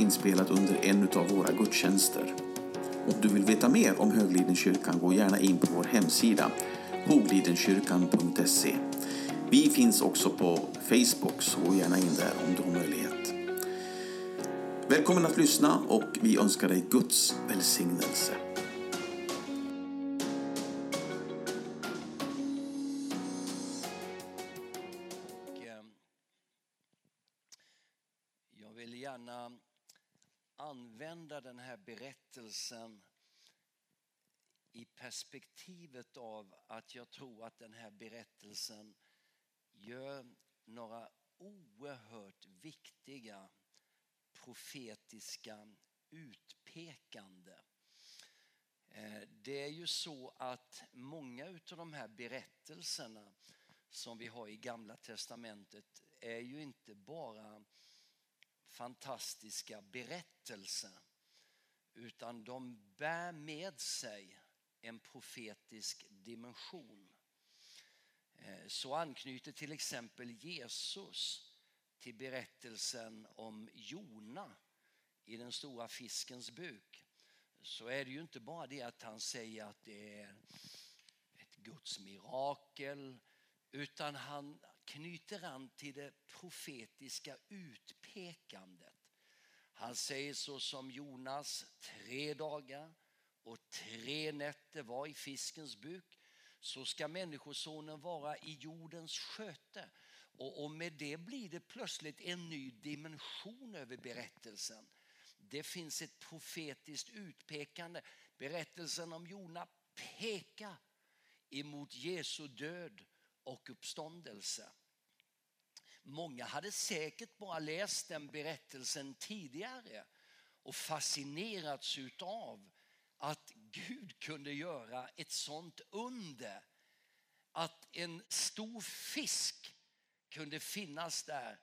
inspelat under en av våra gudstjänster. Om du vill veta mer om Höglidenkyrkan gå gärna in på vår hemsida hoglidenkyrkan.se. Vi finns också på Facebook, så gå gärna in där om du har möjlighet. Välkommen att lyssna och vi önskar dig Guds välsignelse. Jag tror att den här berättelsen gör några oerhört viktiga profetiska utpekande. Eh, det är ju så att många av de här berättelserna som vi har i Gamla Testamentet är ju inte bara fantastiska berättelser utan de bär med sig en profetisk dimension. Eh, så anknyter till exempel Jesus till berättelsen om Jona i den stora fiskens buk så är det ju inte bara det att han säger att det är ett Guds mirakel utan han knyter an till det profetiska utpekandet. Han säger så som Jonas tre dagar och tre nätter var i fiskens buk så ska människosonen vara i jordens sköte. Och, och med det blir det plötsligt en ny dimension över berättelsen. Det finns ett profetiskt utpekande. Berättelsen om Jona pekar emot Jesu död och uppståndelse. Många hade säkert bara läst den berättelsen tidigare och fascinerats av att Gud kunde göra ett sånt under. Att en stor fisk kunde finnas där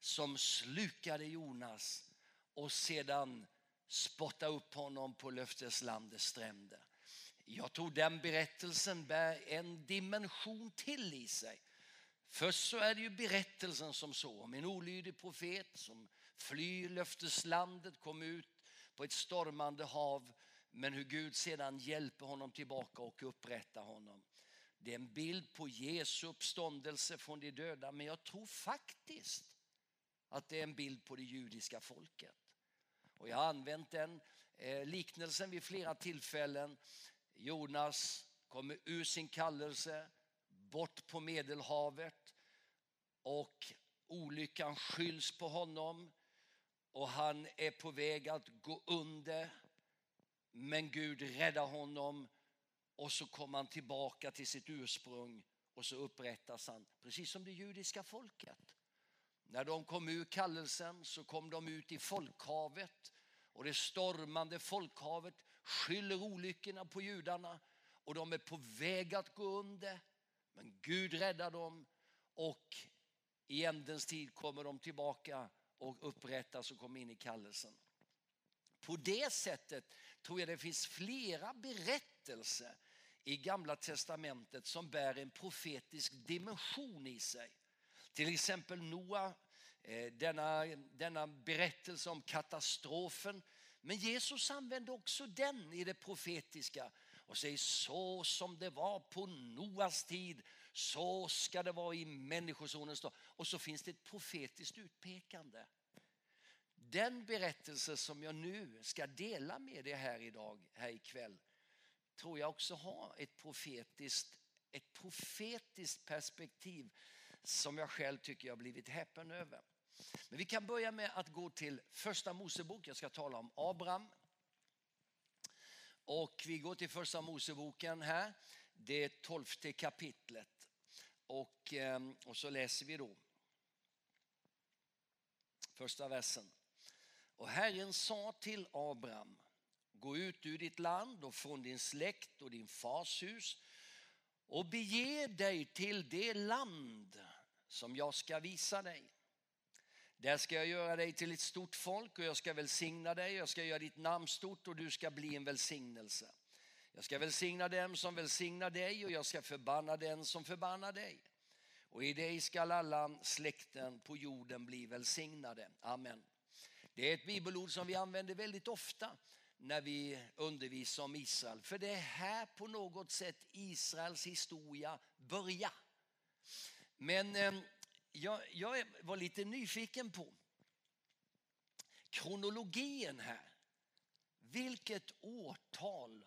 som slukade Jonas och sedan spotta upp honom på löfteslandets stränder. Jag tror den berättelsen bär en dimension till i sig. Först så är det ju berättelsen som så om en olydig profet som flyr löfteslandet, kom ut på ett stormande hav men hur Gud sedan hjälper honom tillbaka och upprättar honom. Det är en bild på Jesu uppståndelse från de döda men jag tror faktiskt att det är en bild på det judiska folket. Och jag har använt den eh, liknelsen vid flera tillfällen. Jonas kommer ur sin kallelse, bort på Medelhavet och olyckan skylls på honom och han är på väg att gå under. Men Gud räddar honom och så kommer han tillbaka till sitt ursprung och så upprättas han, precis som det judiska folket. När de kom ur kallelsen så kom de ut i folkhavet och det stormande folkhavet skyller olyckorna på judarna och de är på väg att gå under. Men Gud räddar dem och i ändens tid kommer de tillbaka och upprättas och kommer in i kallelsen. På det sättet tror jag det finns flera berättelser i Gamla Testamentet som bär en profetisk dimension i sig. Till exempel Noa, eh, denna, denna berättelse om katastrofen. Men Jesus använde också den i det profetiska och säger så som det var på Noas tid så ska det vara i människosonens dag. Och så finns det ett profetiskt utpekande. Den berättelse som jag nu ska dela med er här idag, här ikväll, tror jag också har ett profetiskt, ett profetiskt perspektiv som jag själv tycker jag blivit häpen över. Men vi kan börja med att gå till första Mosebok. Jag ska tala om Abraham. Och vi går till första Moseboken här, det tolfte kapitlet. Och, ehm, och så läser vi då första versen. Och Herren sa till Abraham, gå ut ur ditt land och från din släkt och din fars hus och bege dig till det land som jag ska visa dig. Där ska jag göra dig till ett stort folk och jag ska välsigna dig. Jag ska göra ditt namn stort och du ska bli en välsignelse. Jag ska välsigna dem som välsignar dig och jag ska förbanna den som förbannar dig. och i dig skall alla släkten på jorden bli välsignade. Amen. Det är ett bibelord som vi använder väldigt ofta när vi undervisar om Israel. För det är här på något sätt Israels historia börjar. Men eh, jag, jag var lite nyfiken på kronologin här. Vilket årtal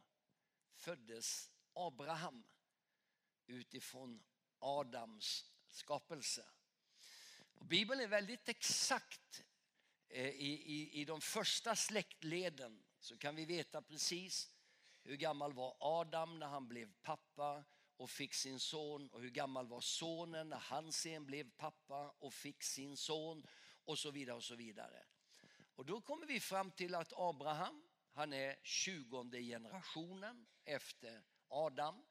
föddes Abraham utifrån Adams skapelse? Och Bibeln är väldigt exakt Eh, i, i, i de första släktleden så kan vi veta precis hur gammal var Adam när han blev pappa och fick sin son och hur gammal var sonen när han sen blev pappa och fick sin son och så vidare och så vidare. Och då kommer vi fram till att Abraham, han är 20 generationen efter Adam.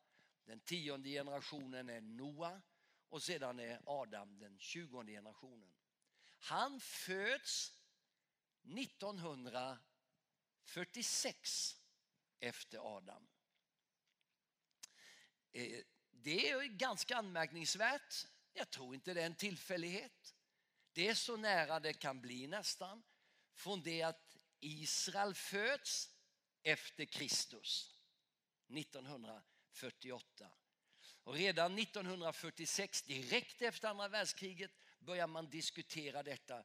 Den tionde generationen är Noa och sedan är Adam den 20 generationen. Han föds 1946 efter Adam. Eh, det är ganska anmärkningsvärt. Jag tror inte det är en tillfällighet. Det är så nära det kan bli nästan från det att Israel föds efter Kristus 1948. Och redan 1946, direkt efter andra världskriget, börjar man diskutera detta.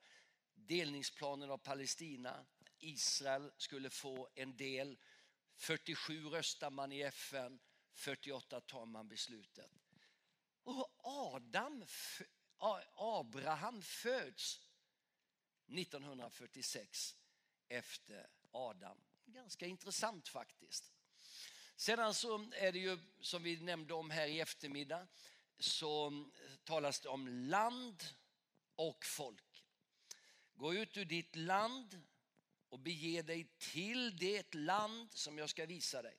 Delningsplanen av Palestina. Israel skulle få en del. 47 röstar man i FN, 48 tar man beslutet. Och Adam, Abraham föds 1946 efter Adam. Ganska intressant faktiskt. Sedan så är det ju som vi nämnde om här i eftermiddag så talas det om land och folk. Gå ut ur ditt land och bege dig till det land som jag ska visa dig.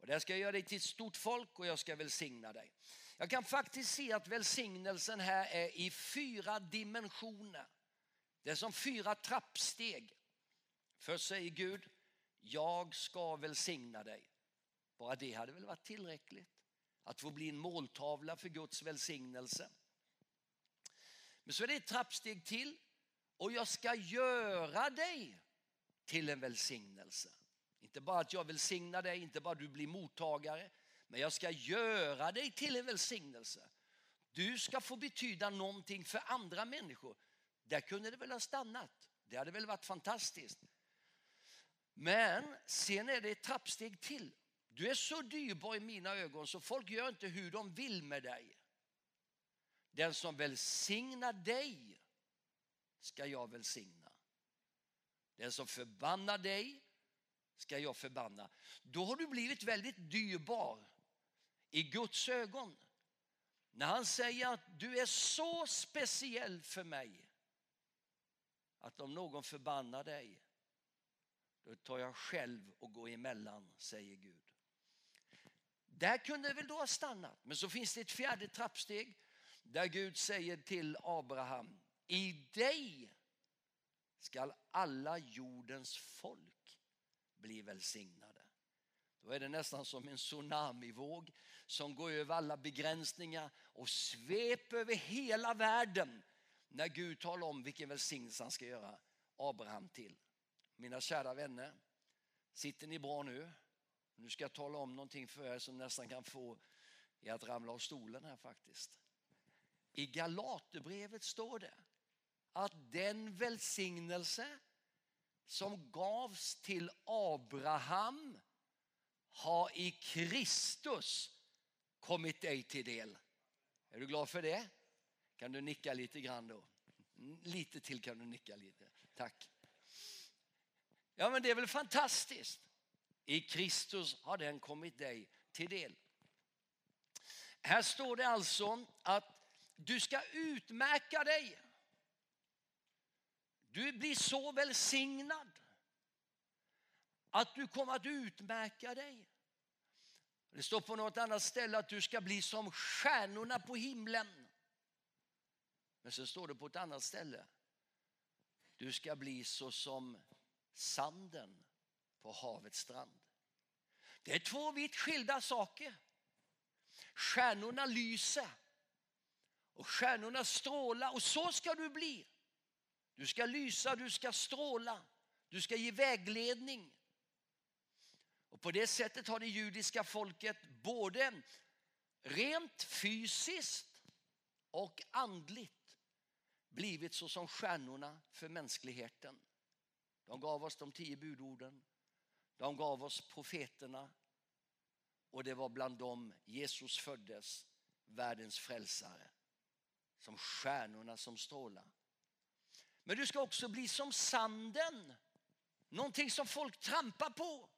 Och där ska jag göra dig till ett stort folk och jag ska välsigna dig. Jag kan faktiskt se att välsignelsen här är i fyra dimensioner. Det är som fyra trappsteg. Först säger Gud, jag ska välsigna dig. Bara det hade väl varit tillräckligt. Att få bli en måltavla för Guds välsignelse. Men så är det ett trappsteg till. Och jag ska göra dig till en välsignelse. Inte bara att jag välsignar dig, inte bara att du blir mottagare. Men jag ska göra dig till en välsignelse. Du ska få betyda någonting för andra människor. Där kunde det väl ha stannat. Det hade väl varit fantastiskt. Men sen är det ett trappsteg till. Du är så dyrbar i mina ögon så folk gör inte hur de vill med dig. Den som välsignar dig ska jag välsigna. Den som förbannar dig ska jag förbanna. Då har du blivit väldigt dyrbar i Guds ögon. När han säger att du är så speciell för mig att om någon förbannar dig då tar jag själv och går emellan, säger Gud. Där kunde det väl då ha stannat. Men så finns det ett fjärde trappsteg där Gud säger till Abraham, i dig skall alla jordens folk bli välsignade. Då är det nästan som en tsunamivåg som går över alla begränsningar och sveper över hela världen när Gud talar om vilken välsignelse han ska göra Abraham till. Mina kära vänner, sitter ni bra nu? Nu ska jag tala om någonting för er som nästan kan få er att ramla av stolen här faktiskt. I Galaterbrevet står det att den välsignelse som gavs till Abraham har i Kristus kommit dig till del. Är du glad för det? Kan du nicka lite grann då? Lite till kan du nicka lite. Tack. Ja men det är väl fantastiskt. I Kristus har den kommit dig till del. Här står det alltså att du ska utmärka dig. Du blir så välsignad att du kommer att utmärka dig. Det står på något annat ställe att du ska bli som stjärnorna på himlen. Men så står det på ett annat ställe. Du ska bli så som sanden på havets strand. Det är två vitt skilda saker. Stjärnorna lyser Och stjärnorna strålar och så ska du bli. Du ska lysa, du ska stråla, du ska ge vägledning. Och på det sättet har det judiska folket både rent fysiskt och andligt blivit så som stjärnorna för mänskligheten. De gav oss de tio budorden, de gav oss profeterna och det var bland dem Jesus föddes, världens frälsare. Som stjärnorna som strålar. Men du ska också bli som sanden. Någonting som folk trampar på.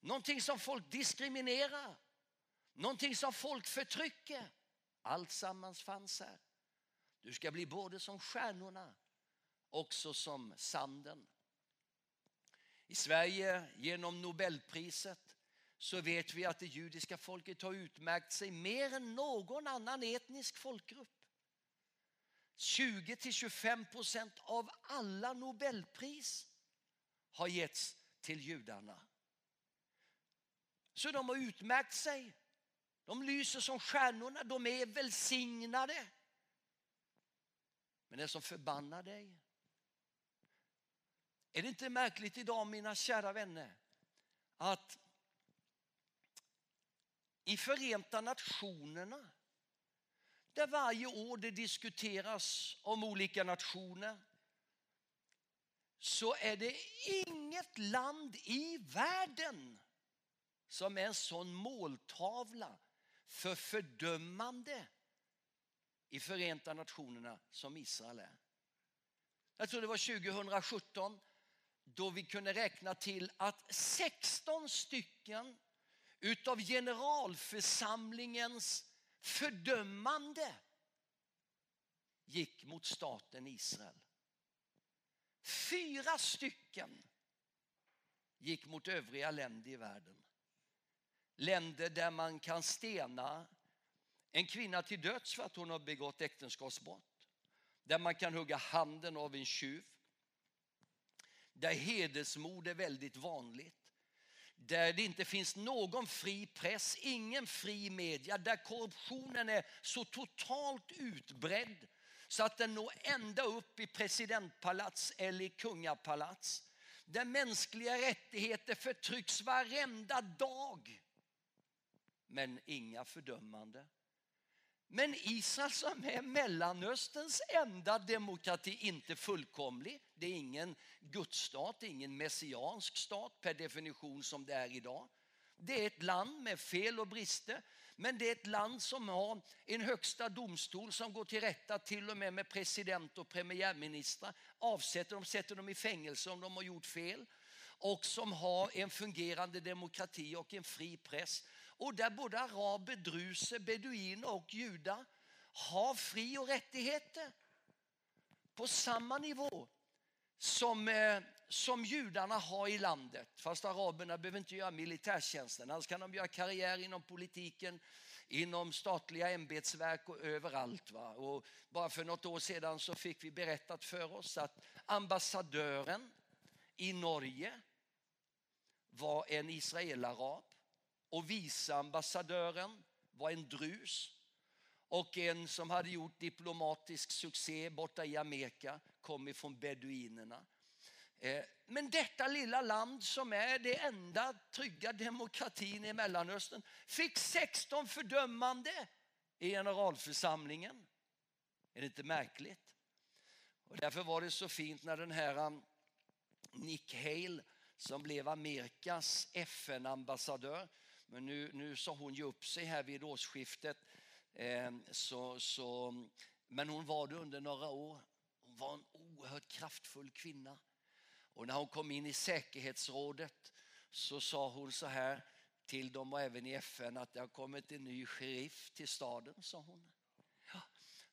Någonting som folk diskriminerar. Någonting som folk förtrycker. Allt sammans fanns här. Du ska bli både som stjärnorna, också som sanden. I Sverige, genom Nobelpriset, så vet vi att det judiska folket har utmärkt sig mer än någon annan etnisk folkgrupp. 20-25 procent av alla Nobelpris har getts till judarna. Så de har utmärkt sig. De lyser som stjärnorna, de är välsignade. Men det som förbannar dig. Är det inte märkligt idag mina kära vänner att i Förenta Nationerna där varje år det diskuteras om olika nationer så är det inget land i världen som är en sån måltavla för fördömande i Förenta Nationerna som Israel är. Jag tror det var 2017 då vi kunde räkna till att 16 stycken utav generalförsamlingens fördömande gick mot staten Israel. Fyra stycken gick mot övriga länder i världen. Länder där man kan stena en kvinna till döds för att hon har begått äktenskapsbrott. Där man kan hugga handen av en tjuv. Där hedersmord är väldigt vanligt där det inte finns någon fri press, ingen fri media, där korruptionen är så totalt utbredd så att den når ända upp i presidentpalats eller i kungapalats. Där mänskliga rättigheter förtrycks varenda dag. Men inga fördömande. Men Israel som är Mellanösterns enda demokrati, inte fullkomlig. Det är ingen gudsstat, ingen messiansk stat per definition som det är idag. Det är ett land med fel och brister, men det är ett land som har en högsta domstol som går till rätta till och med med president och premiärministrar. Avsätter dem, sätter dem i fängelse om de har gjort fel. Och som har en fungerande demokrati och en fri press och där både araber, druser, beduiner och judar har fri och rättigheter på samma nivå som, eh, som judarna har i landet. Fast araberna behöver inte göra militärtjänsten, annars kan de göra karriär inom politiken, inom statliga ämbetsverk och överallt. Va? Och bara för något år sedan så fick vi berättat för oss att ambassadören i Norge var en israelarab och viceambassadören var en drus och en som hade gjort diplomatisk succé borta i Amerika kom ifrån beduinerna. Eh, men detta lilla land som är det enda trygga demokratin i Mellanöstern fick 16 fördömande i generalförsamlingen. Är det inte märkligt? Och därför var det så fint när den här um, Nick Hale som blev Amerikas FN-ambassadör men nu, nu sa hon ju upp sig här vid årsskiftet. Eh, så, så, men hon var det under några år. Hon var en oerhört kraftfull kvinna. Och när hon kom in i säkerhetsrådet så sa hon så här till dem och även i FN att det har kommit en ny sheriff till staden, sa hon. Ja.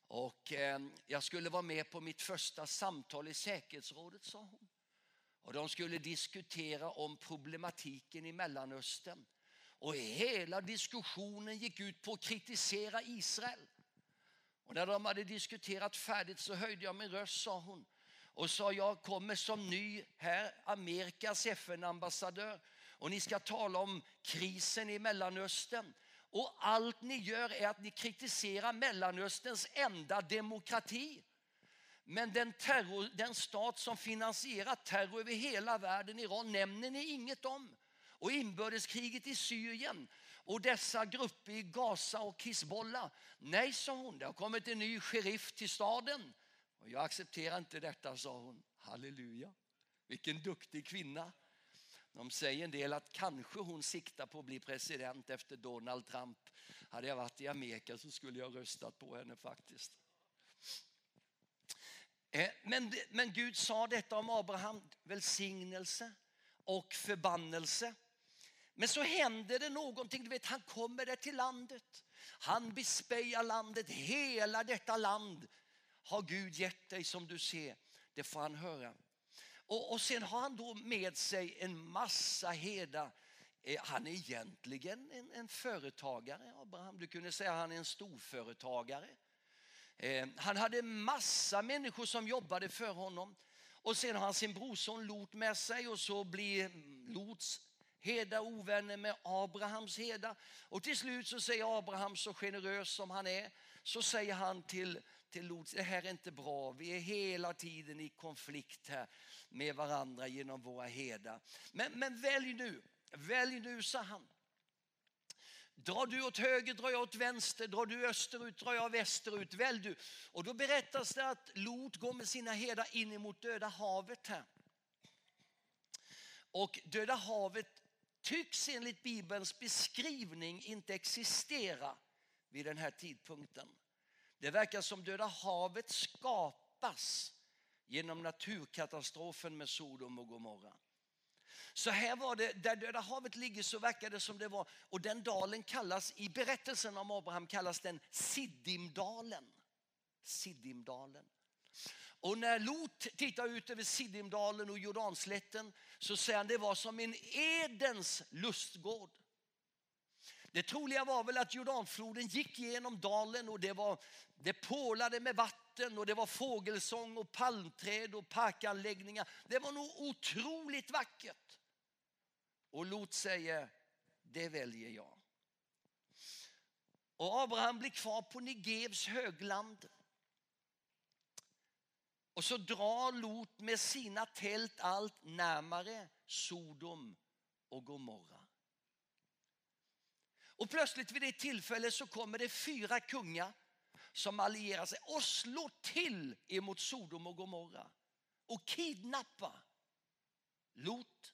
Och eh, jag skulle vara med på mitt första samtal i säkerhetsrådet, sa hon. Och de skulle diskutera om problematiken i Mellanöstern. Och hela diskussionen gick ut på att kritisera Israel. Och när de hade diskuterat färdigt så höjde jag min röst, sa hon. Och sa jag kommer som ny här, Amerikas FN-ambassadör. Och ni ska tala om krisen i Mellanöstern. Och allt ni gör är att ni kritiserar Mellanösterns enda demokrati. Men den, terror, den stat som finansierar terror över hela världen, Iran, nämner ni inget om. Och inbördeskriget i Syrien och dessa grupper i Gaza och Hizbollah. Nej, sa hon, det har kommit en ny sheriff till staden. Och jag accepterar inte detta, sa hon. Halleluja. Vilken duktig kvinna. De säger en del att kanske hon siktar på att bli president efter Donald Trump. Hade jag varit i Amerika så skulle jag röstat på henne faktiskt. Eh, men, men Gud sa detta om Abraham, välsignelse och förbannelse. Men så händer det någonting, du vet han kommer där till landet. Han bespejar landet, hela detta land har Gud gett dig som du ser. Det får han höra. Och, och sen har han då med sig en massa herdar. Eh, han är egentligen en, en företagare, Abraham. Du kunde säga att han är en storföretagare. Eh, han hade massa människor som jobbade för honom. Och sen har han sin brorson Lot med sig och så blir Lots herdar ovänner med Abrahams herdar. Och till slut så säger Abraham så generös som han är så säger han till, till Lot, det här är inte bra. Vi är hela tiden i konflikt här med varandra genom våra herdar. Men, men välj nu, välj nu, sa han. Drar du åt höger, drar jag åt vänster. Drar du österut, drar jag västerut. Välj du. Och då berättas det att Lot går med sina herdar in emot Döda havet här. Och Döda havet tycks enligt Bibelns beskrivning inte existera vid den här tidpunkten. Det verkar som Döda havet skapas genom naturkatastrofen med Sodom och Gomorra. Så här var det, där Döda havet ligger så verkar det som det var, och den dalen kallas i berättelsen om Abraham kallas den Siddimdalen. Siddimdalen. Och när Lot tittar ut över Sidimdalen och Jordanslätten så säger han det var som en Edens lustgård. Det troliga var väl att Jordanfloden gick genom dalen och det, var, det pålade med vatten och det var fågelsång och palmträd och parkanläggningar. Det var nog otroligt vackert. Och Lot säger, det väljer jag. Och Abraham blir kvar på Negevs högland. Och så drar Lot med sina tält allt närmare Sodom och Gomorra. Och plötsligt vid det tillfället så kommer det fyra kungar som allierar sig och slår till emot Sodom och Gomorra och kidnappar Lot,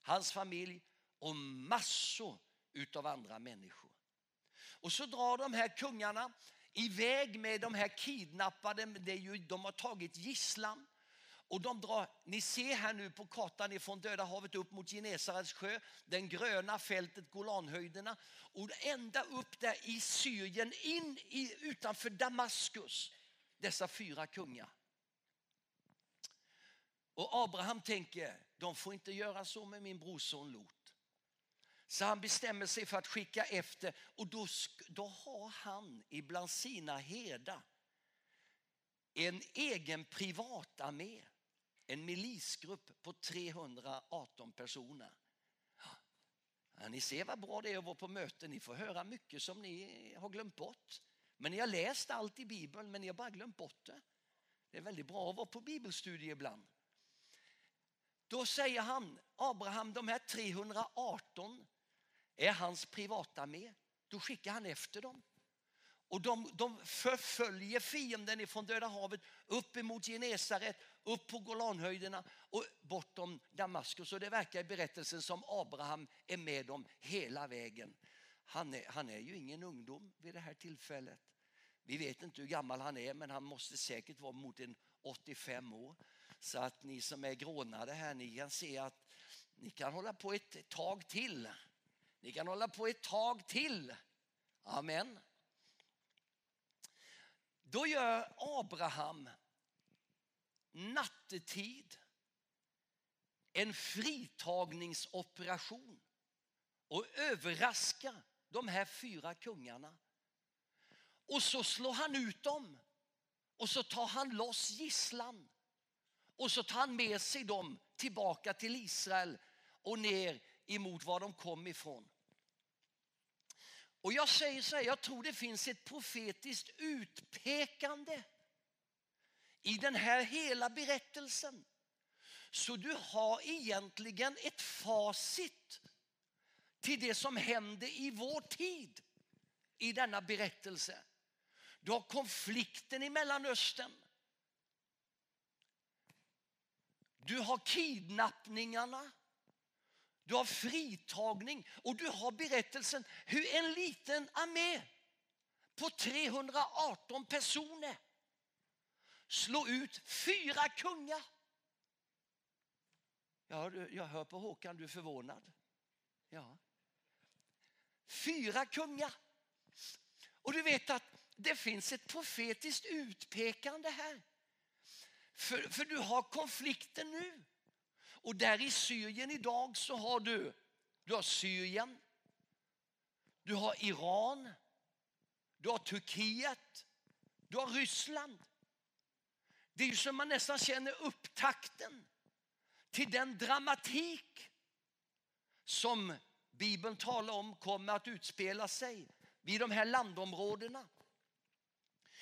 hans familj och massor utav andra människor. Och så drar de här kungarna iväg med de här kidnappade, det är ju, de har tagit gisslan. Och de drar, ni ser här nu på kartan ifrån Döda havet upp mot Genesarets sjö, den gröna fältet Golanhöjderna och ända upp där i Syrien in i, utanför Damaskus. Dessa fyra kungar. Och Abraham tänker, de får inte göra så med min brorson Lot. Så han bestämmer sig för att skicka efter och då, då har han ibland sina herdar en egen privatarmé en milisgrupp på 318 personer. Ja, ni ser vad bra det är att vara på möten. Ni får höra mycket som ni har glömt bort. Men ni har läst allt i Bibeln men ni har bara glömt bort det. Det är väldigt bra att vara på bibelstudie ibland. Då säger han, Abraham, de här 318 är hans privatarmé. Då skickar han efter dem. Och de, de förföljer fienden ifrån Döda havet upp emot Genesaret, upp på Golanhöjderna och bortom Damaskus. Och det verkar i berättelsen som Abraham är med dem hela vägen. Han är, han är ju ingen ungdom vid det här tillfället. Vi vet inte hur gammal han är men han måste säkert vara mot en 85 år. Så att ni som är grånade här, ni kan se att ni kan hålla på ett tag till. Ni kan hålla på ett tag till. Amen. Då gör Abraham nattetid en fritagningsoperation och överraskar de här fyra kungarna. Och så slår han ut dem och så tar han loss gisslan och så tar han med sig dem tillbaka till Israel och ner emot var de kom ifrån. Och jag säger så här, jag tror det finns ett profetiskt utpekande i den här hela berättelsen. Så du har egentligen ett facit till det som hände i vår tid i denna berättelse. Du har konflikten i Mellanöstern. Du har kidnappningarna. Du har fritagning och du har berättelsen hur en liten armé på 318 personer slår ut fyra kungar. Ja, jag hör på Håkan, du är förvånad. Ja. Fyra kungar. Och du vet att det finns ett profetiskt utpekande här. För, för du har konflikten nu. Och där i Syrien idag så har du, du har Syrien, du har Iran, du har Turkiet, du har Ryssland. Det är ju som man nästan känner upptakten till den dramatik som Bibeln talar om kommer att utspela sig vid de här landområdena.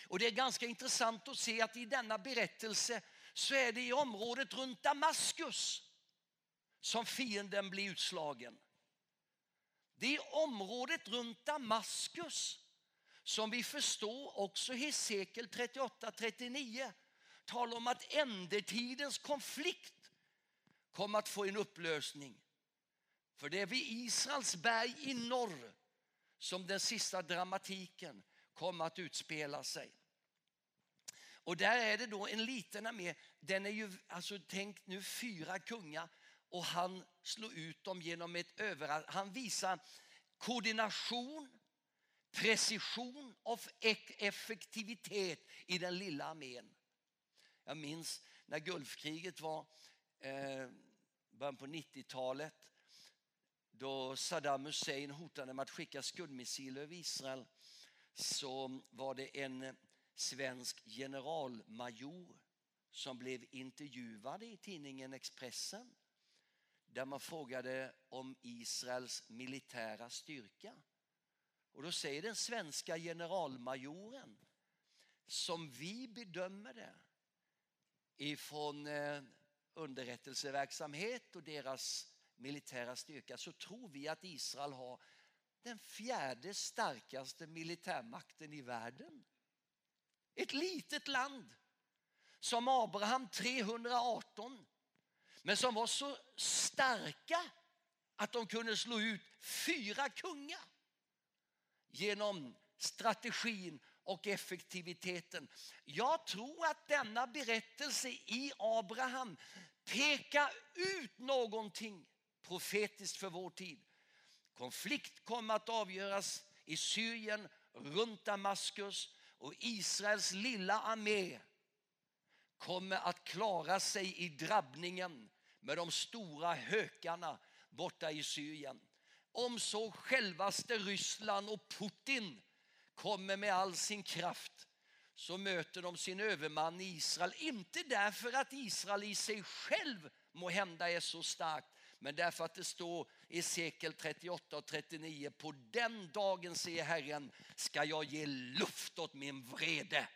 Och det är ganska intressant att se att i denna berättelse så är det i området runt Damaskus som fienden blir utslagen. Det är området runt Damaskus som vi förstår också i sekel 38-39 talar om att ändetidens konflikt kommer att få en upplösning. För det är vid Israels berg i norr som den sista dramatiken kommer att utspela sig. Och där är det då en liten armé. Den är ju, alltså tänk nu fyra kungar och han slår ut dem genom ett överallt. Han visar koordination, precision och effektivitet i den lilla armén. Jag minns när Gulfkriget var eh, början på 90-talet då Saddam Hussein hotade med att skicka skuddmissiler över Israel så var det en svensk generalmajor som blev intervjuad i tidningen Expressen där man frågade om Israels militära styrka. Och då säger den svenska generalmajoren som vi bedömer det ifrån eh, underrättelseverksamhet och deras militära styrka så tror vi att Israel har den fjärde starkaste militärmakten i världen. Ett litet land som Abraham 318 men som var så starka att de kunde slå ut fyra kungar genom strategin och effektiviteten. Jag tror att denna berättelse i Abraham pekar ut någonting profetiskt för vår tid. Konflikt kommer att avgöras i Syrien, runt Damaskus och Israels lilla armé kommer att klara sig i drabbningen med de stora hökarna borta i Syrien. Om så självaste Ryssland och Putin kommer med all sin kraft så möter de sin överman i Israel. Inte därför att Israel i sig själv må hända är så starkt men därför att det står i sekel 38 och 39 på den dagen säger Herren ska jag ge luft åt min vrede.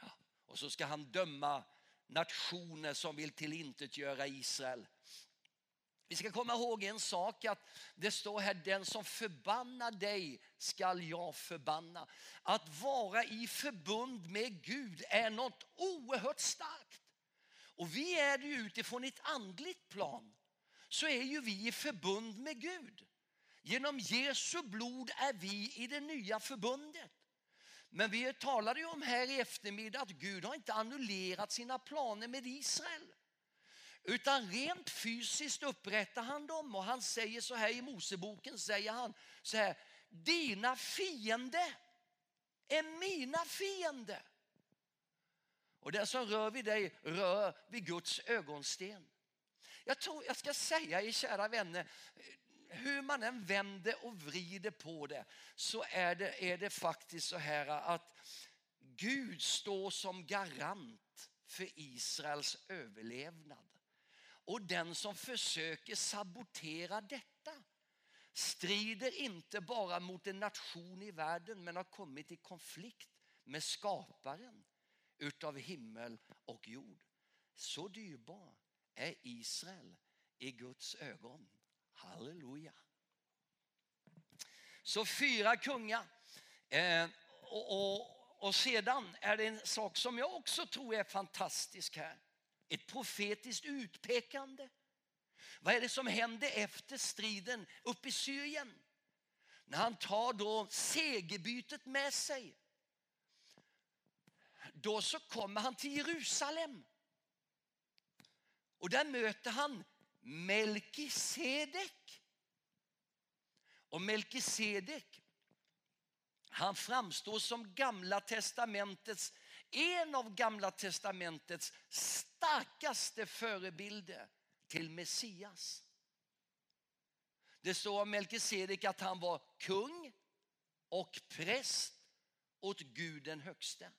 Ja, och så ska han döma nationer som vill tillintetgöra Israel. Vi ska komma ihåg en sak att det står här den som förbannar dig skall jag förbanna. Att vara i förbund med Gud är något oerhört starkt. Och vi är det utifrån ett andligt plan så är ju vi i förbund med Gud. Genom Jesu blod är vi i det nya förbundet. Men vi talade ju om här i eftermiddag att Gud har inte annullerat sina planer med Israel. Utan rent fysiskt upprättar han dem och han säger så här i Moseboken säger han så här dina fiender är mina fiender. Och den som rör vid dig rör vid Guds ögonsten. Jag tror jag ska säga er kära vänner, hur man än vänder och vrider på det så är det, är det faktiskt så här att Gud står som garant för Israels överlevnad. Och den som försöker sabotera detta strider inte bara mot en nation i världen men har kommit i konflikt med skaparen utav himmel och jord. Så dyrbar är Israel i Guds ögon. Halleluja. Så fyra kungar. Eh, och, och, och sedan är det en sak som jag också tror är fantastisk här. Ett profetiskt utpekande. Vad är det som händer efter striden uppe i Syrien? När han tar då segerbytet med sig. Då så kommer han till Jerusalem. Och där möter han Melkisedek. Och Melkisedek, han framstår som gamla testamentets, en av gamla testamentets starkaste förebilder till Messias. Det står om Melkisedek att han var kung och präst åt Gud den högste.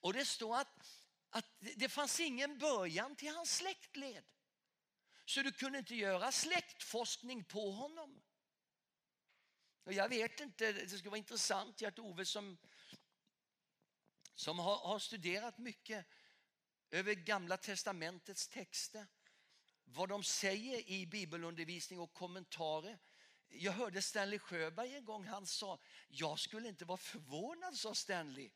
Och det står att, att det fanns ingen början till hans släktled. Så du kunde inte göra släktforskning på honom. Och jag vet inte, det skulle vara intressant, Gert-Ove som, som har, har studerat mycket över Gamla testamentets texter. Vad de säger i bibelundervisning och kommentarer. Jag hörde Stanley Sjöberg en gång, han sa, jag skulle inte vara förvånad, sa Stanley,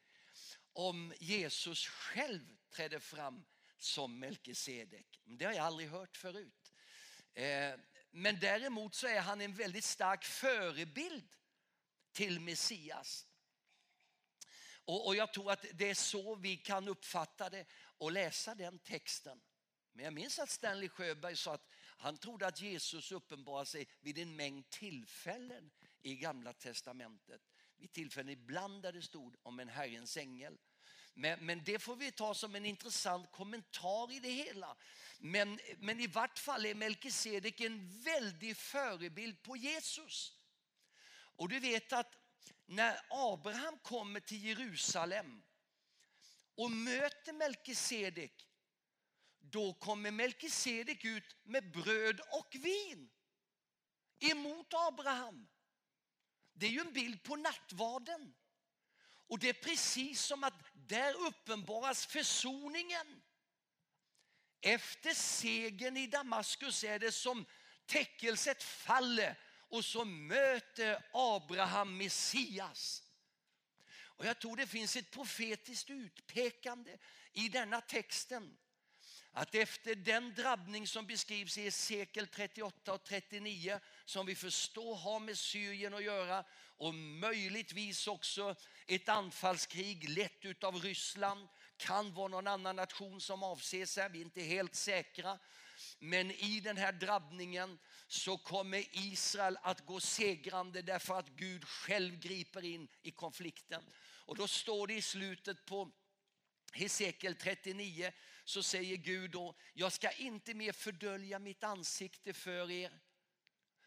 om Jesus själv trädde fram som Melkisedek. Det har jag aldrig hört förut. Eh, men däremot så är han en väldigt stark förebild till Messias. Och, jag tror att det är så vi kan uppfatta det och läsa den texten. Men jag minns att Stanley Sjöberg sa att han trodde att Jesus uppenbarade sig vid en mängd tillfällen i Gamla Testamentet. Vid tillfällen ibland där det stod om en Herrens ängel. Men, men det får vi ta som en intressant kommentar i det hela. Men, men i vart fall är Melkisedek en väldig förebild på Jesus. Och du vet att när Abraham kommer till Jerusalem och möter Melkisedek då kommer Melkisedek ut med bröd och vin emot Abraham. Det är ju en bild på nattvarden. Och det är precis som att där uppenbaras försoningen. Efter segern i Damaskus är det som täckelset faller och så möter Abraham Messias. Och jag tror det finns ett profetiskt utpekande i denna texten att efter den drabbning som beskrivs i Hesekiel 38 och 39 som vi förstår har med Syrien att göra och möjligtvis också ett anfallskrig lett av Ryssland kan vara någon annan nation som avses här, vi är inte helt säkra. Men i den här drabbningen så kommer Israel att gå segrande därför att Gud själv griper in i konflikten. Och då står det i slutet på Hesekiel 39 så säger Gud då, jag ska inte mer fördölja mitt ansikte för er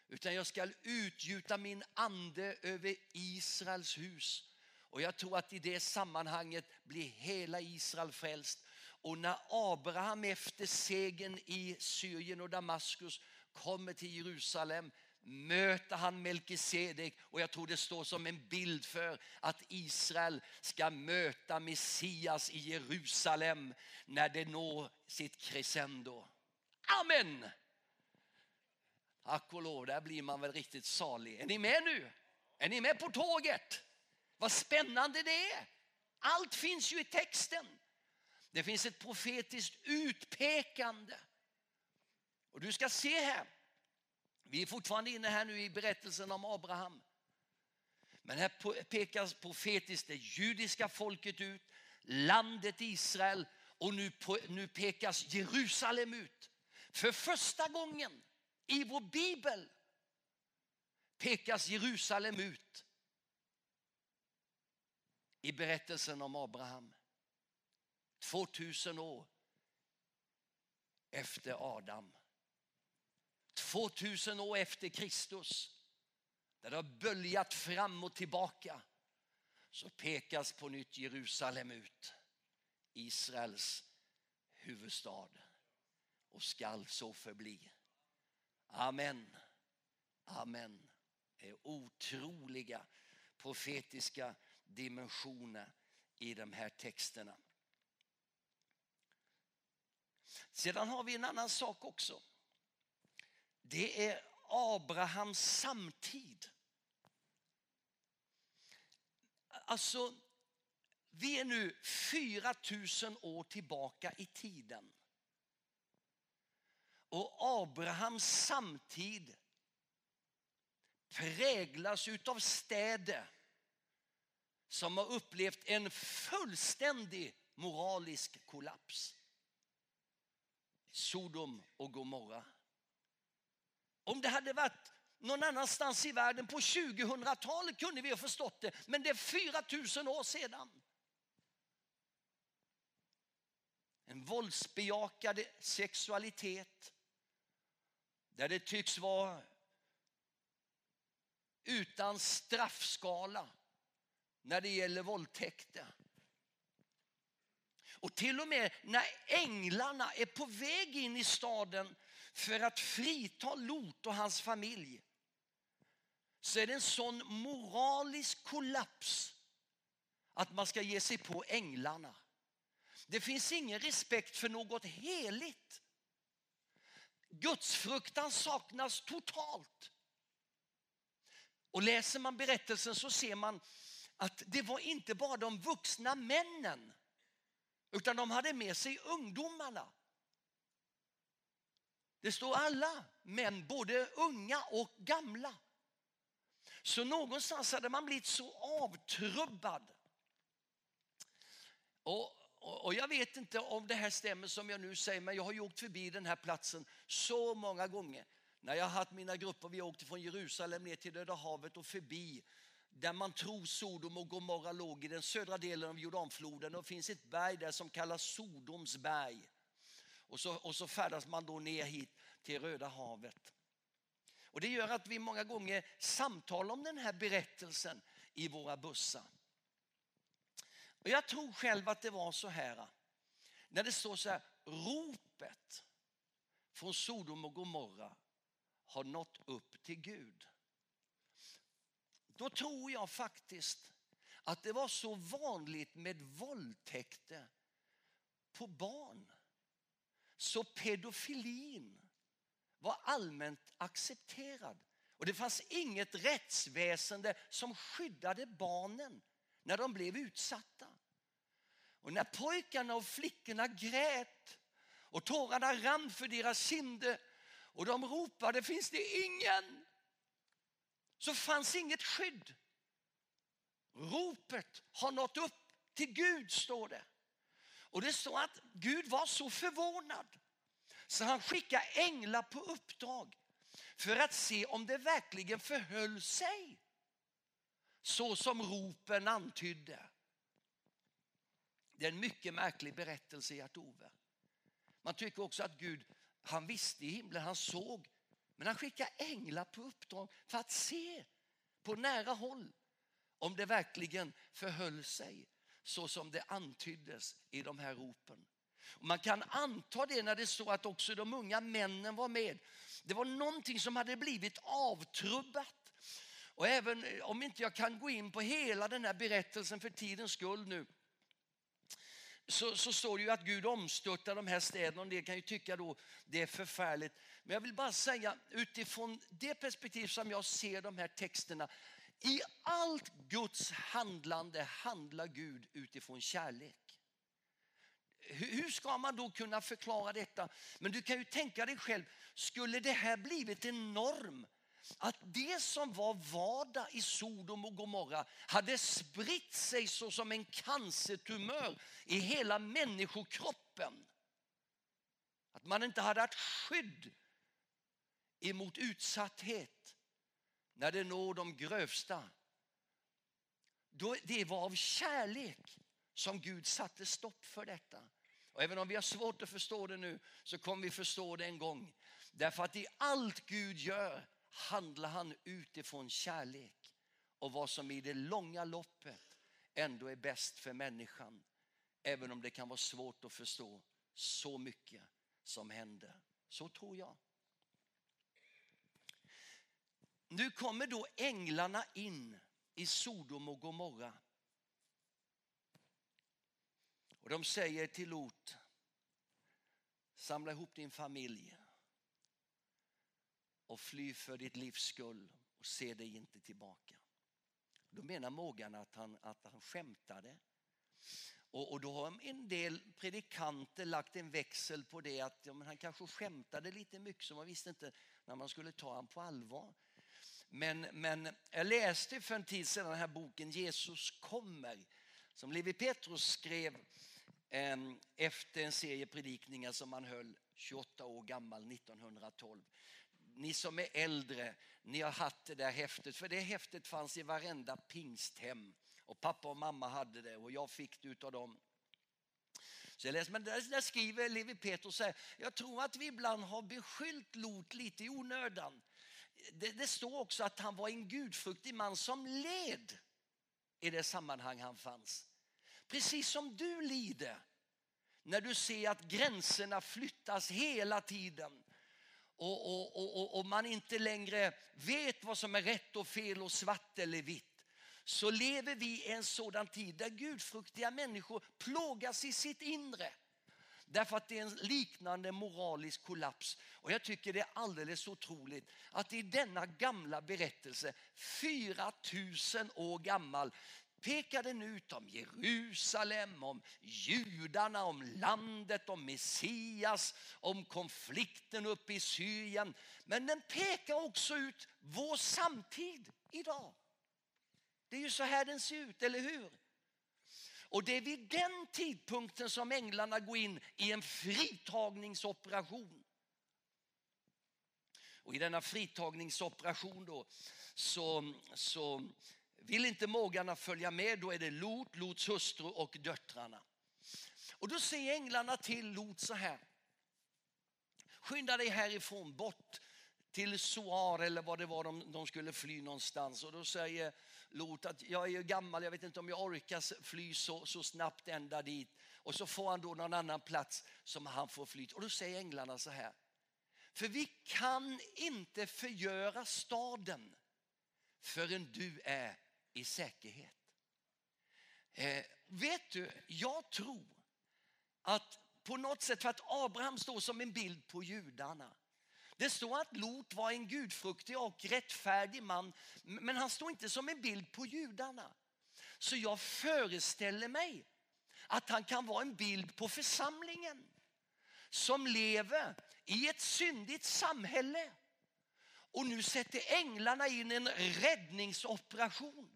utan jag ska utgjuta min ande över Israels hus. Och jag tror att i det sammanhanget blir hela Israel frälst. Och när Abraham efter segern i Syrien och Damaskus kommer till Jerusalem möter han Melkisedek och jag tror det står som en bild för att Israel ska möta Messias i Jerusalem när det når sitt crescendo. Amen! Ack och lov, där blir man väl riktigt salig. Är ni med nu? Är ni med på tåget? Vad spännande det är. Allt finns ju i texten. Det finns ett profetiskt utpekande. Och du ska se här. Vi är fortfarande inne här nu i berättelsen om Abraham. Men här pekas profetiskt det judiska folket ut, landet Israel och nu, nu pekas Jerusalem ut. För första gången i vår bibel pekas Jerusalem ut i berättelsen om Abraham. 2000 år efter Adam. 2000 år efter Kristus, där det har böljat fram och tillbaka, så pekas på nytt Jerusalem ut. Israels huvudstad och skall så förbli. Amen. Amen. Det är otroliga profetiska dimensioner i de här texterna. Sedan har vi en annan sak också. Det är Abrahams samtid. Alltså, vi är nu 4000 år tillbaka i tiden. Och Abrahams samtid präglas utav städer som har upplevt en fullständig moralisk kollaps. Sodom och Gomorra. Om det hade varit någon annanstans i världen på 2000-talet kunde vi ha förstått det, men det är 4000 år sedan. En våldsbejakade sexualitet där det tycks vara utan straffskala när det gäller våldtäkter. Och till och med när änglarna är på väg in i staden för att frita Lot och hans familj så är det en sån moralisk kollaps att man ska ge sig på änglarna. Det finns ingen respekt för något heligt. Gudsfruktan saknas totalt. Och läser man berättelsen så ser man att det var inte bara de vuxna männen utan de hade med sig ungdomarna. Det står alla män, både unga och gamla. Så någonstans hade man blivit så avtrubbad. Och, och, jag vet inte om det här stämmer som jag nu säger, men jag har ju åkt förbi den här platsen så många gånger. När jag har haft mina grupper, vi åkte från Jerusalem ner till Döda havet och förbi där man tror Sodom och Gomorra låg i den södra delen av Jordanfloden. Och det finns ett berg där som kallas Sodoms berg. Och så, och så färdas man då ner hit till Röda havet. Och Det gör att vi många gånger samtalar om den här berättelsen i våra bussar. Och Jag tror själv att det var så här. När det står så här, ropet från Sodom och Gomorra har nått upp till Gud. Då tror jag faktiskt att det var så vanligt med våldtäkter på barn. Så pedofilin var allmänt accepterad. Och det fanns inget rättsväsende som skyddade barnen när de blev utsatta. Och när pojkarna och flickorna grät och tårarna rann för deras kinder och de ropade finns det ingen så fanns inget skydd. Ropet har nått upp till Gud, står det. Och det står att Gud var så förvånad så han skickade änglar på uppdrag för att se om det verkligen förhöll sig så som ropen antydde. Det är en mycket märklig berättelse, Gert-Ove. Man tycker också att Gud, han visste i himlen, han såg men han skickar änglar på uppdrag för att se på nära håll om det verkligen förhöll sig så som det antyddes i de här ropen. Man kan anta det när det står att också de unga männen var med. Det var någonting som hade blivit avtrubbat. Och även eh, om inte jag kan gå in på hela den här berättelsen för tidens skull nu så, så står det ju att Gud omstörtar de här städerna. Och det kan ju tycka då det är förfärligt. Men jag vill bara säga utifrån det perspektiv som jag ser de här texterna. I allt Guds handlande handlar Gud utifrån kärlek. Hur ska man då kunna förklara detta? Men du kan ju tänka dig själv, skulle det här blivit en norm att det som var vardag i Sodom och Gomorra hade spritt sig så som en cancertumör i hela människokroppen. Att man inte hade haft skydd emot utsatthet när det når de grövsta. Det var av kärlek som Gud satte stopp för detta. Och även om vi har svårt att förstå det nu så kommer vi förstå det en gång. Därför att i allt Gud gör handlar han utifrån kärlek och vad som i det långa loppet ändå är bäst för människan. Även om det kan vara svårt att förstå så mycket som händer. Så tror jag. nu kommer då änglarna in i Sodom och Gomorra. Och de säger till Lot, samla ihop din familj och fly för ditt livs skull och se dig inte tillbaka. Då menar Morgan att han, att han skämtade. Och, och då har en del predikanter lagt en växel på det att ja, han kanske skämtade lite mycket så man visste inte när man skulle ta honom på allvar. Men, men jag läste för en tid sedan den här boken Jesus kommer som Levi Petrus skrev ehm, efter en serie predikningar som han höll 28 år gammal 1912 ni som är äldre, ni har haft det där häftet. För det häftet fanns i varenda pingsthem. Och pappa och mamma hade det och jag fick det utav dem. Så jag läste, men där, där skriver Levi Petrus här, jag tror att vi ibland har beskyllt Lot lite i onödan. Det, det står också att han var en gudfruktig man som led i det sammanhang han fanns. Precis som du lider när du ser att gränserna flyttas hela tiden och, och, och, och man inte längre vet vad som är rätt och fel och svart eller vitt så lever vi i en sådan tid där gudfruktiga människor plågas i sitt inre. Därför att det är en liknande moralisk kollaps. Och jag tycker det är alldeles otroligt att i denna gamla berättelse, 4000 år gammal, pekar den ut om Jerusalem, om judarna, om landet, om Messias, om konflikten uppe i Syrien. Men den pekar också ut vår samtid idag. Det är ju så här den ser ut, eller hur? Och det är vid den tidpunkten som änglarna går in i en fritagningsoperation. Och i denna fritagningsoperation då så, så vill inte mågarna följa med, då är det Lot, Lots hustru och döttrarna. Och då säger änglarna till Lot så här. Skynda dig härifrån bort till Soar eller vad det var de, de skulle fly någonstans. Och då säger Lot att jag är ju gammal, jag vet inte om jag orkar fly så, så snabbt ända dit. Och så får han då någon annan plats som han får fly Och då säger änglarna så här. För vi kan inte förgöra staden förrän du är i säkerhet. Eh, vet du, jag tror att på något sätt, för att Abraham står som en bild på judarna. Det står att Lot var en gudfruktig och rättfärdig man, men han står inte som en bild på judarna. Så jag föreställer mig att han kan vara en bild på församlingen som lever i ett syndigt samhälle. Och nu sätter änglarna in en räddningsoperation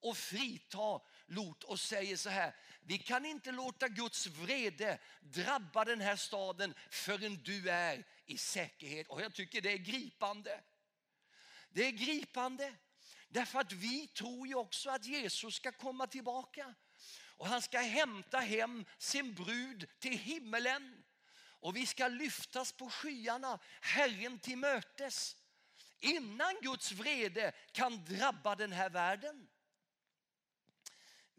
och frita Lot och säger så här. Vi kan inte låta Guds vrede drabba den här staden förrän du är i säkerhet. Och jag tycker det är gripande. Det är gripande. Därför att vi tror ju också att Jesus ska komma tillbaka. Och han ska hämta hem sin brud till himmelen. Och vi ska lyftas på skyarna, Herren till mötes. Innan Guds vrede kan drabba den här världen.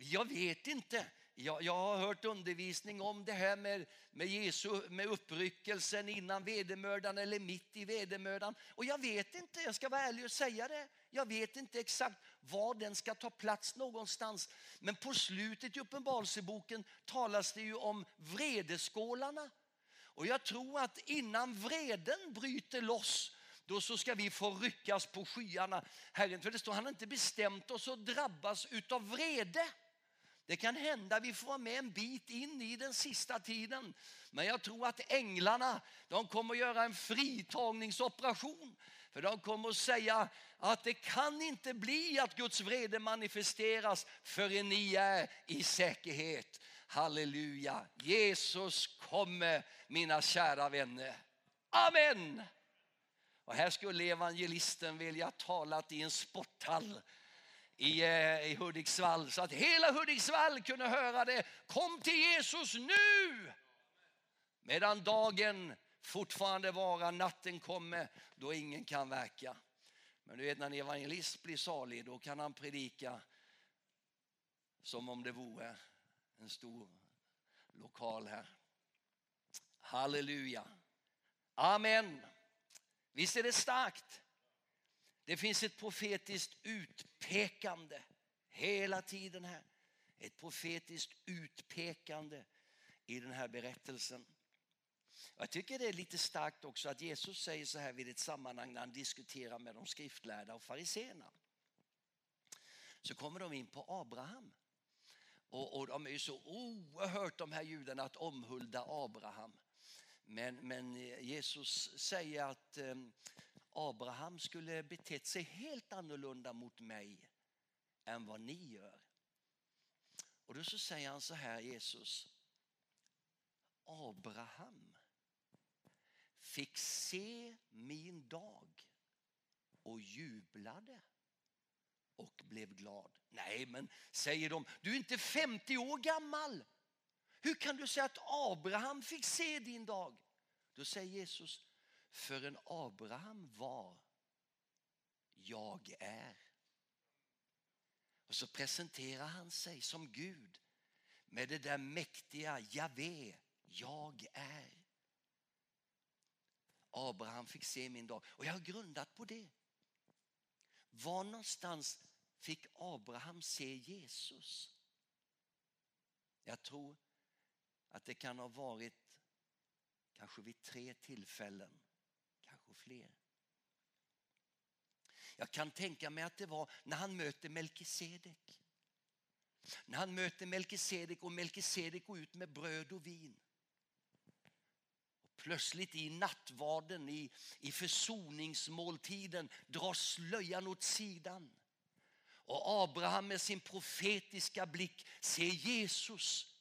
Jag vet inte. Jag, jag, har hört undervisning om det här med, med, Jesu, med uppryckelsen innan vedermördan eller mitt i vedermördan. Och jag vet inte, jag ska vara ärlig och säga det. Jag vet inte exakt var den ska ta plats någonstans. Men på slutet i Uppenbarelseboken talas det ju om vredeskålarna. Och jag tror att innan vreden bryter loss då så ska vi få ryckas på skyarna. Herren, för det står han har inte bestämt oss att drabbas utav vrede. Det kan hända vi får vara med en bit in i den sista tiden. Men jag tror att änglarna de kommer att göra en fritagningsoperation. För de kommer att säga att det kan inte bli att Guds vrede manifesteras förrän ni är i säkerhet. Halleluja. Jesus kommer mina kära vänner. Amen. Och här skulle evangelisten vilja talat i en sporthall i, eh, i Hudiksvall så att hela Hudiksvall kunde höra det. Kom till Jesus nu! Medan dagen fortfarande vara, natten kommer då ingen kan verka. Men du vet när en evangelist blir salig då kan han predika som om det vore en stor lokal här. Halleluja. Amen. Visst är det starkt? Det finns ett profetiskt utpekande hela tiden här. Ett profetiskt utpekande i den här berättelsen. Jag tycker det är lite starkt också att Jesus säger så här vid ett sammanhang när han diskuterar med de skriftlärda och fariseerna. Så kommer de in på Abraham. Och, och de är ju så oerhört de här judarna att omhulda Abraham. Men, men Jesus säger att eh, Abraham skulle betett sig helt annorlunda mot mig än vad ni gör. Och då så säger han så här Jesus. Abraham fick se min dag och jublade och blev glad. Nej, men säger de, du är inte 50 år gammal. Hur kan du säga att Abraham fick se din dag? Då säger Jesus, förrän Abraham var, jag är. Och så presenterar han sig som Gud med det där mäktiga Javé, jag är. Abraham fick se min dag och jag har grundat på det. Var någonstans fick Abraham se Jesus? Jag tror att det kan ha varit kanske vid tre tillfällen, kanske fler. Jag kan tänka mig att det var när han möter Melkisedek. När han möter Melkisedek och Melkisedek går ut med bröd och vin. Och plötsligt i nattvarden, i, i försoningsmåltiden dras slöjan åt sidan. Och Abraham med sin profetiska blick ser Jesus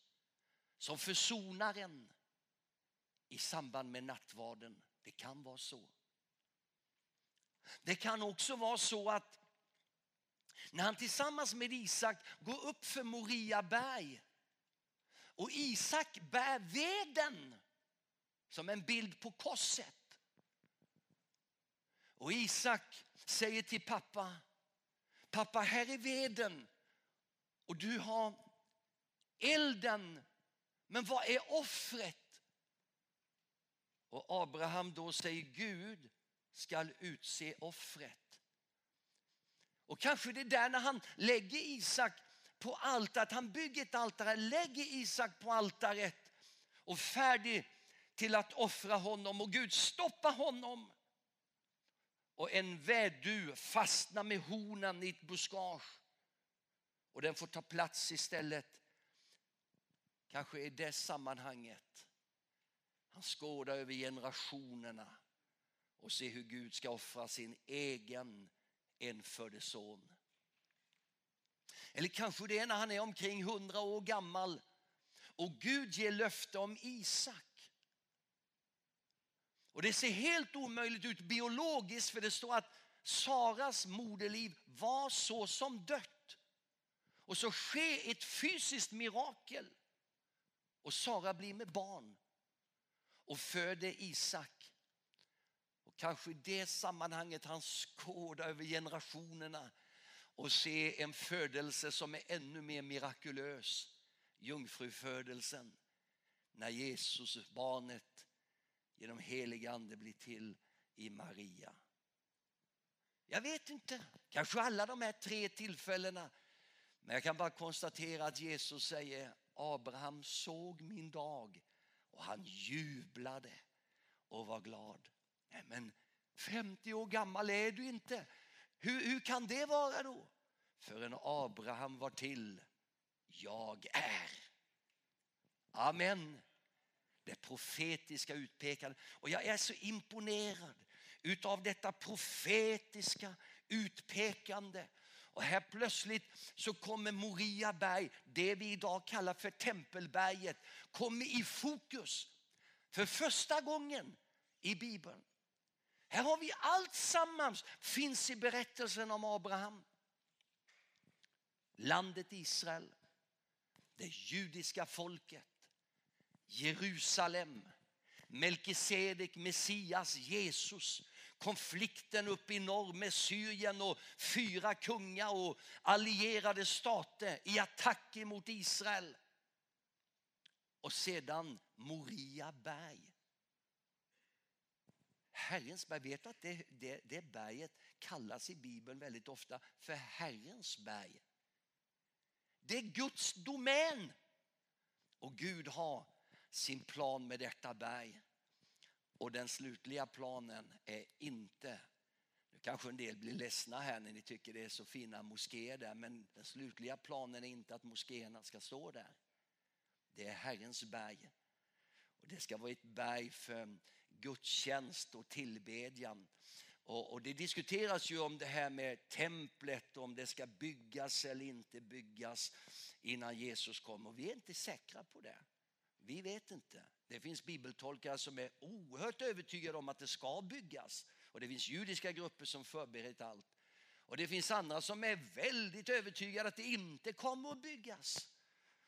som försonaren i samband med nattvarden. Det kan vara så. Det kan också vara så att när han tillsammans med Isak går upp för Moria berg och Isak bär veden som en bild på korset. Och Isak säger till pappa, pappa här är veden och du har elden, men vad är offret? Och Abraham då säger Gud skall utse offret. Och kanske det är där när han lägger Isak på altaret, han bygger ett altare, lägger Isak på altaret och färdig till att offra honom och Gud stoppar honom. Och en vädu fastnar med honan i ett buskage och den får ta plats istället. Kanske i det sammanhanget han skådar över generationerna och se hur Gud ska offra sin egen enfödde son. Eller kanske det är när han är omkring hundra år gammal och Gud ger löfte om Isak. Och det ser helt omöjligt ut biologiskt för det står att Saras moderliv var så som dött. Och så sker ett fysiskt mirakel och Sara blir med barn och föder Isak. Kanske i det sammanhanget han skådar över generationerna och ser en födelse som är ännu mer mirakulös. Jungfrufödelsen. När Jesus, barnet, genom helig ande blir till i Maria. Jag vet inte, kanske alla de här tre tillfällena. Men jag kan bara konstatera att Jesus säger Abraham såg min dag och han jublade och var glad. Nej, men 50 år gammal är du inte. Hur, hur kan det vara då? Förrän Abraham var till. Jag är. Amen. Det profetiska utpekandet. Och jag är så imponerad utav detta profetiska utpekande. Och här plötsligt så kommer Moria berg, det vi idag kallar för Tempelberget, kommer i fokus för första gången i Bibeln. Här har vi allt sammans finns i berättelsen om Abraham. Landet Israel, det judiska folket, Jerusalem, Melkisedek, Messias, Jesus, konflikten uppe i norr med Syrien och fyra kungar och allierade stater i attack mot Israel. Och sedan Moria berg Herrens berg, vet du att det, det, det berget kallas i Bibeln väldigt ofta för Herrens berg. Det är Guds domän. Och Gud har sin plan med detta berg. Och den slutliga planen är inte, nu kanske en del blir ledsna här när ni tycker det är så fina moskéer där, men den slutliga planen är inte att moskéerna ska stå där. Det är Herrens berg. Och det ska vara ett berg för gudstjänst och tillbedjan. Och, och, det diskuteras ju om det här med templet, om det ska byggas eller inte byggas innan Jesus kommer. Vi är inte säkra på det. Vi vet inte. Det finns bibeltolkare som är oerhört övertygade om att det ska byggas. Och det finns judiska grupper som förberett allt. Och det finns andra som är väldigt övertygade att det inte kommer att byggas.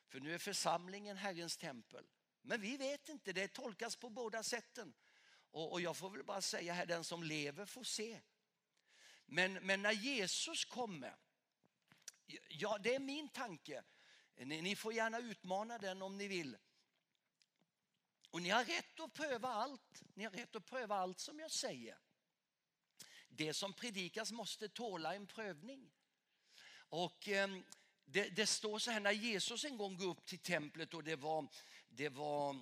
För nu är församlingen Herrens tempel. Men vi vet inte, det tolkas på båda sätten. Och, och jag får väl bara säga här, den som lever får se. Men, men när Jesus kommer, ja det är min tanke. Ni, ni får gärna utmana den om ni vill. Och ni har rätt att pröva allt. Ni har rätt att pröva allt som jag säger. Det som predikas måste tåla en prövning. Och eh, det, det, står så här när Jesus en gång går upp till templet och det var, det var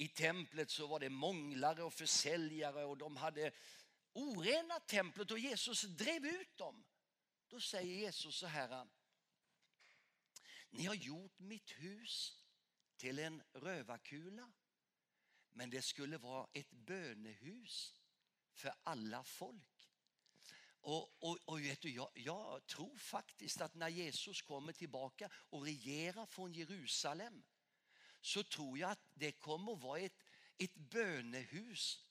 i templet så var det månglare och försäljare och de hade orenat templet och Jesus drev ut dem. Då säger Jesus så här. Ni har gjort mitt hus till en rövarkula men det skulle vara ett bönehus för alla folk. Och, och, och vet du, jag, jag, tror faktiskt att när Jesus kommer tillbaka och regerar från Jerusalem så tror jag att det kommer att vara ett, ett bönehus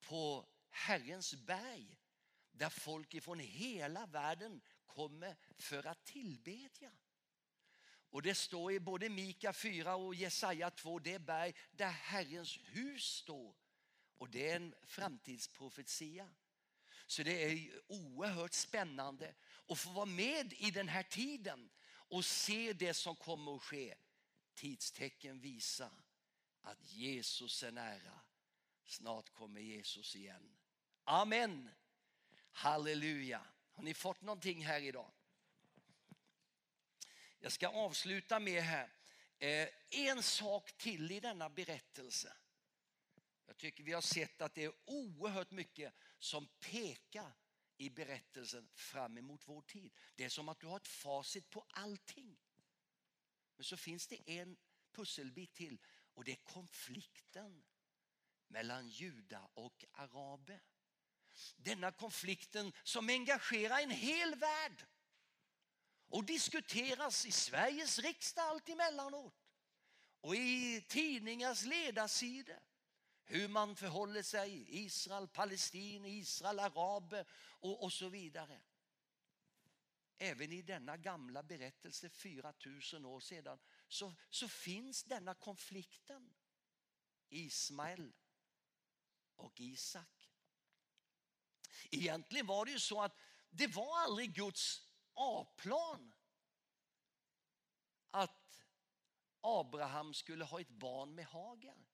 på Herrens berg där folk ifrån hela världen kommer för att tillbedja. Och det står i både Mika 4 och Jesaja 2, det berg där Herrens hus står. Och det är en framtidsprofetia. Så det är oerhört spännande att få vara med i den här tiden och se det som kommer att ske. Tidstecken visar att Jesus är nära. Snart kommer Jesus igen. Amen. Halleluja. Har ni fått någonting här idag? Jag ska avsluta med här. Eh, en sak till i denna berättelse. Jag tycker vi har sett att det är oerhört mycket som pekar i berättelsen fram emot vår tid. Det är som att du har ett facit på allting. Men så finns det en pusselbit till och det är konflikten mellan judar och araber. Denna konflikten som engagerar en hel värld och diskuteras i Sveriges riksdag allt emellanåt och i tidningars ledarsidor hur man förhåller sig Israel, Palestina, Israel, araber och, och så vidare. Även i denna gamla berättelse 4000 år sedan så, så finns denna konflikten. Ismael och Isak. Egentligen var det ju så att det var aldrig Guds A-plan att Abraham skulle ha ett barn med Hagar.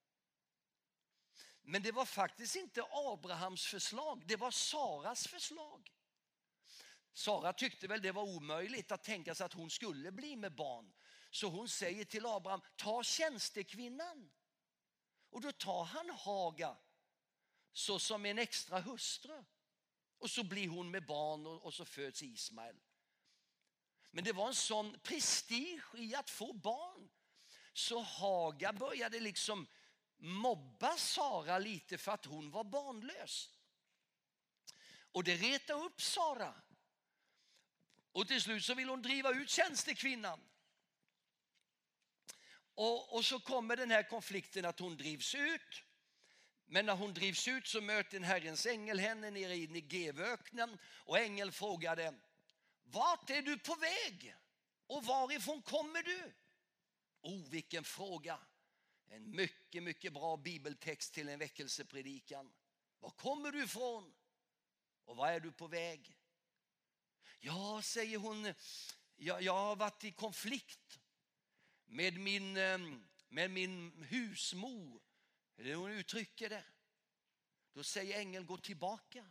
Men det var faktiskt inte Abrahams förslag, det var Saras förslag. Sara tyckte väl det var omöjligt att tänka sig att hon skulle bli med barn. Så hon säger till Abraham, ta tjänstekvinnan. Och då tar han Haga såsom en extra hustru. Och så blir hon med barn och, så föds Ismael. Men det var en sån prestige i att få barn. Så Haga började liksom mobba Sara lite för att hon var barnlös. Och det retade upp Sara. Och till slut så vill hon driva ut tjänstekvinnan. Och, och så kommer den här konflikten att hon drivs ut. Men när hon drivs ut så möter en Herrens ängel henne nere i Negevöknen och ängeln frågade vart är du på väg? Och varifrån kommer du? Oh, vilken fråga. En mycket, mycket bra bibeltext till en väckelsepredikan. Var kommer du ifrån? Och var är du på väg? Ja, säger hon, jag, jag har varit i konflikt med min, ehm, med min husmor. Eller hon uttrycker det. Då säger ängeln gå tillbaka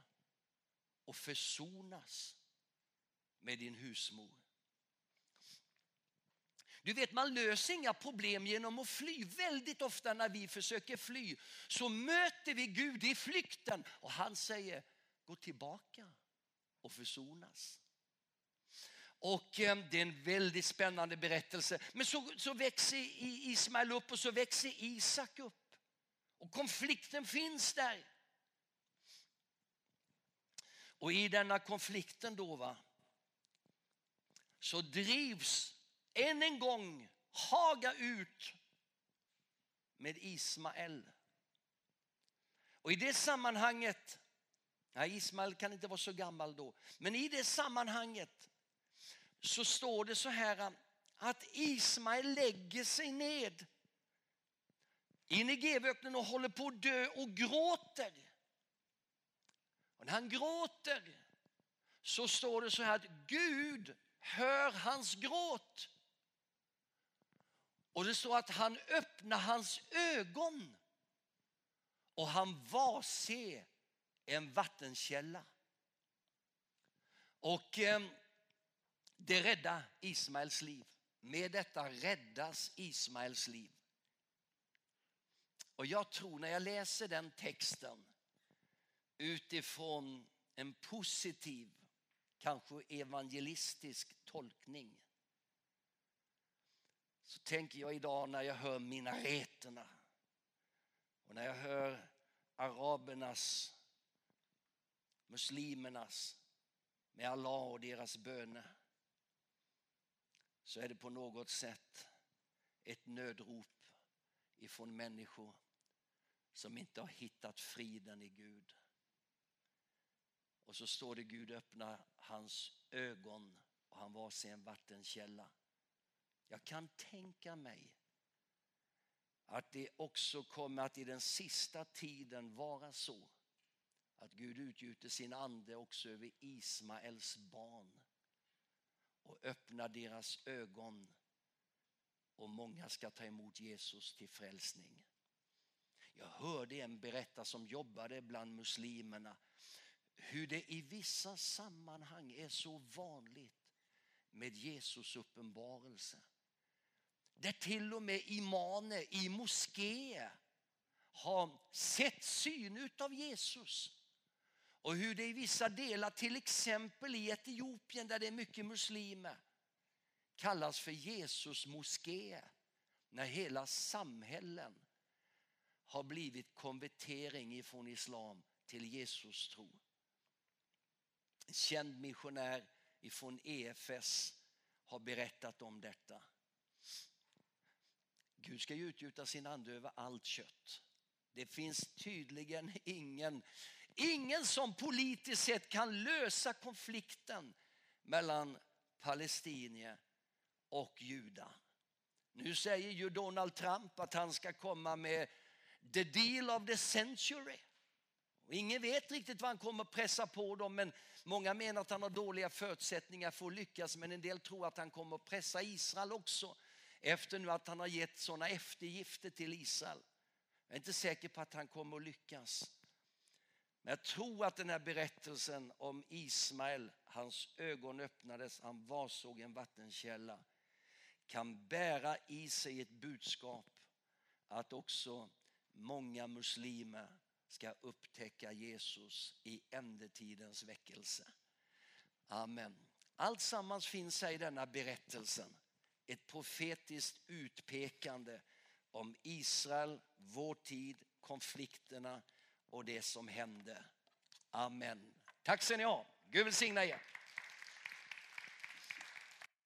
och försonas med din husmor. Du vet, man löser inga problem genom att fly. Väldigt ofta när vi försöker fly så möter vi Gud i flykten och han säger gå tillbaka och försonas. Och ehm, det är en väldigt spännande berättelse. Men så, så växer Ismael upp och så växer Isak upp. Och konflikten finns där. Och i denna konflikten då va, så drivs än en gång Haga ut med Ismael. Och i det sammanhanget, nej Ismael kan inte vara så gammal då, men i det sammanhanget så står det så här att Ismael lägger sig ned in i Gevöknen och håller på att dö och gråter. Och när han gråter så står det så här att Gud hör hans gråt. Och det står att han öppnar hans ögon och han var se en vattenkälla. Och eh, det räddar Ismaels liv. Med detta räddas Ismaels liv. Och jag tror när jag läser den texten utifrån en positiv, kanske evangelistisk tolkning så tänker jag idag när jag hör minareterna och när jag hör arabernas, muslimernas med Allah och deras böner så är det på något sätt ett nödrop ifrån människor som inte har hittat friden i Gud. Och så står det Gud öppnar hans ögon och han var sig en vattenkälla. Jag kan tänka mig att det också kommer att i den sista tiden vara så att Gud utgjuter sin ande också över Ismaels barn och öppna deras ögon och många ska ta emot Jesus till frälsning. Jag hörde en berätta som jobbade bland muslimerna hur det i vissa sammanhang är så vanligt med Jesus uppenbarelse. Där till och med imaner i moskéer har sett syn av Jesus. Och hur det i vissa delar, till exempel i Etiopien där det är mycket muslimer, kallas för Jesus moské. När hela samhällen har blivit konvertering ifrån islam till Jesus tro. En känd missionär ifrån EFS har berättat om detta. Gud ska ju utgjuta sin ande över allt kött. Det finns tydligen ingen, ingen som politiskt sett kan lösa konflikten mellan palestinier och judar. Nu säger ju Donald Trump att han ska komma med the deal of the century. Och ingen vet riktigt vad han kommer att pressa på dem men många menar att han har dåliga förutsättningar för att lyckas men en del tror att han kommer att pressa Israel också efter nu att han har gett sådana eftergifter till Israel. Jag är inte säker på att han kommer att lyckas. Men jag tror att den här berättelsen om Ismael, hans ögon öppnades, han varsåg en vattenkälla, kan bära i sig ett budskap att också många muslimer ska upptäcka Jesus i ändetidens väckelse. Amen. Allt sammans finns här i denna berättelsen ett profetiskt utpekande om Israel, vår tid, konflikterna och det som hände. Amen. Tack ska ni ha. Gud välsigna er.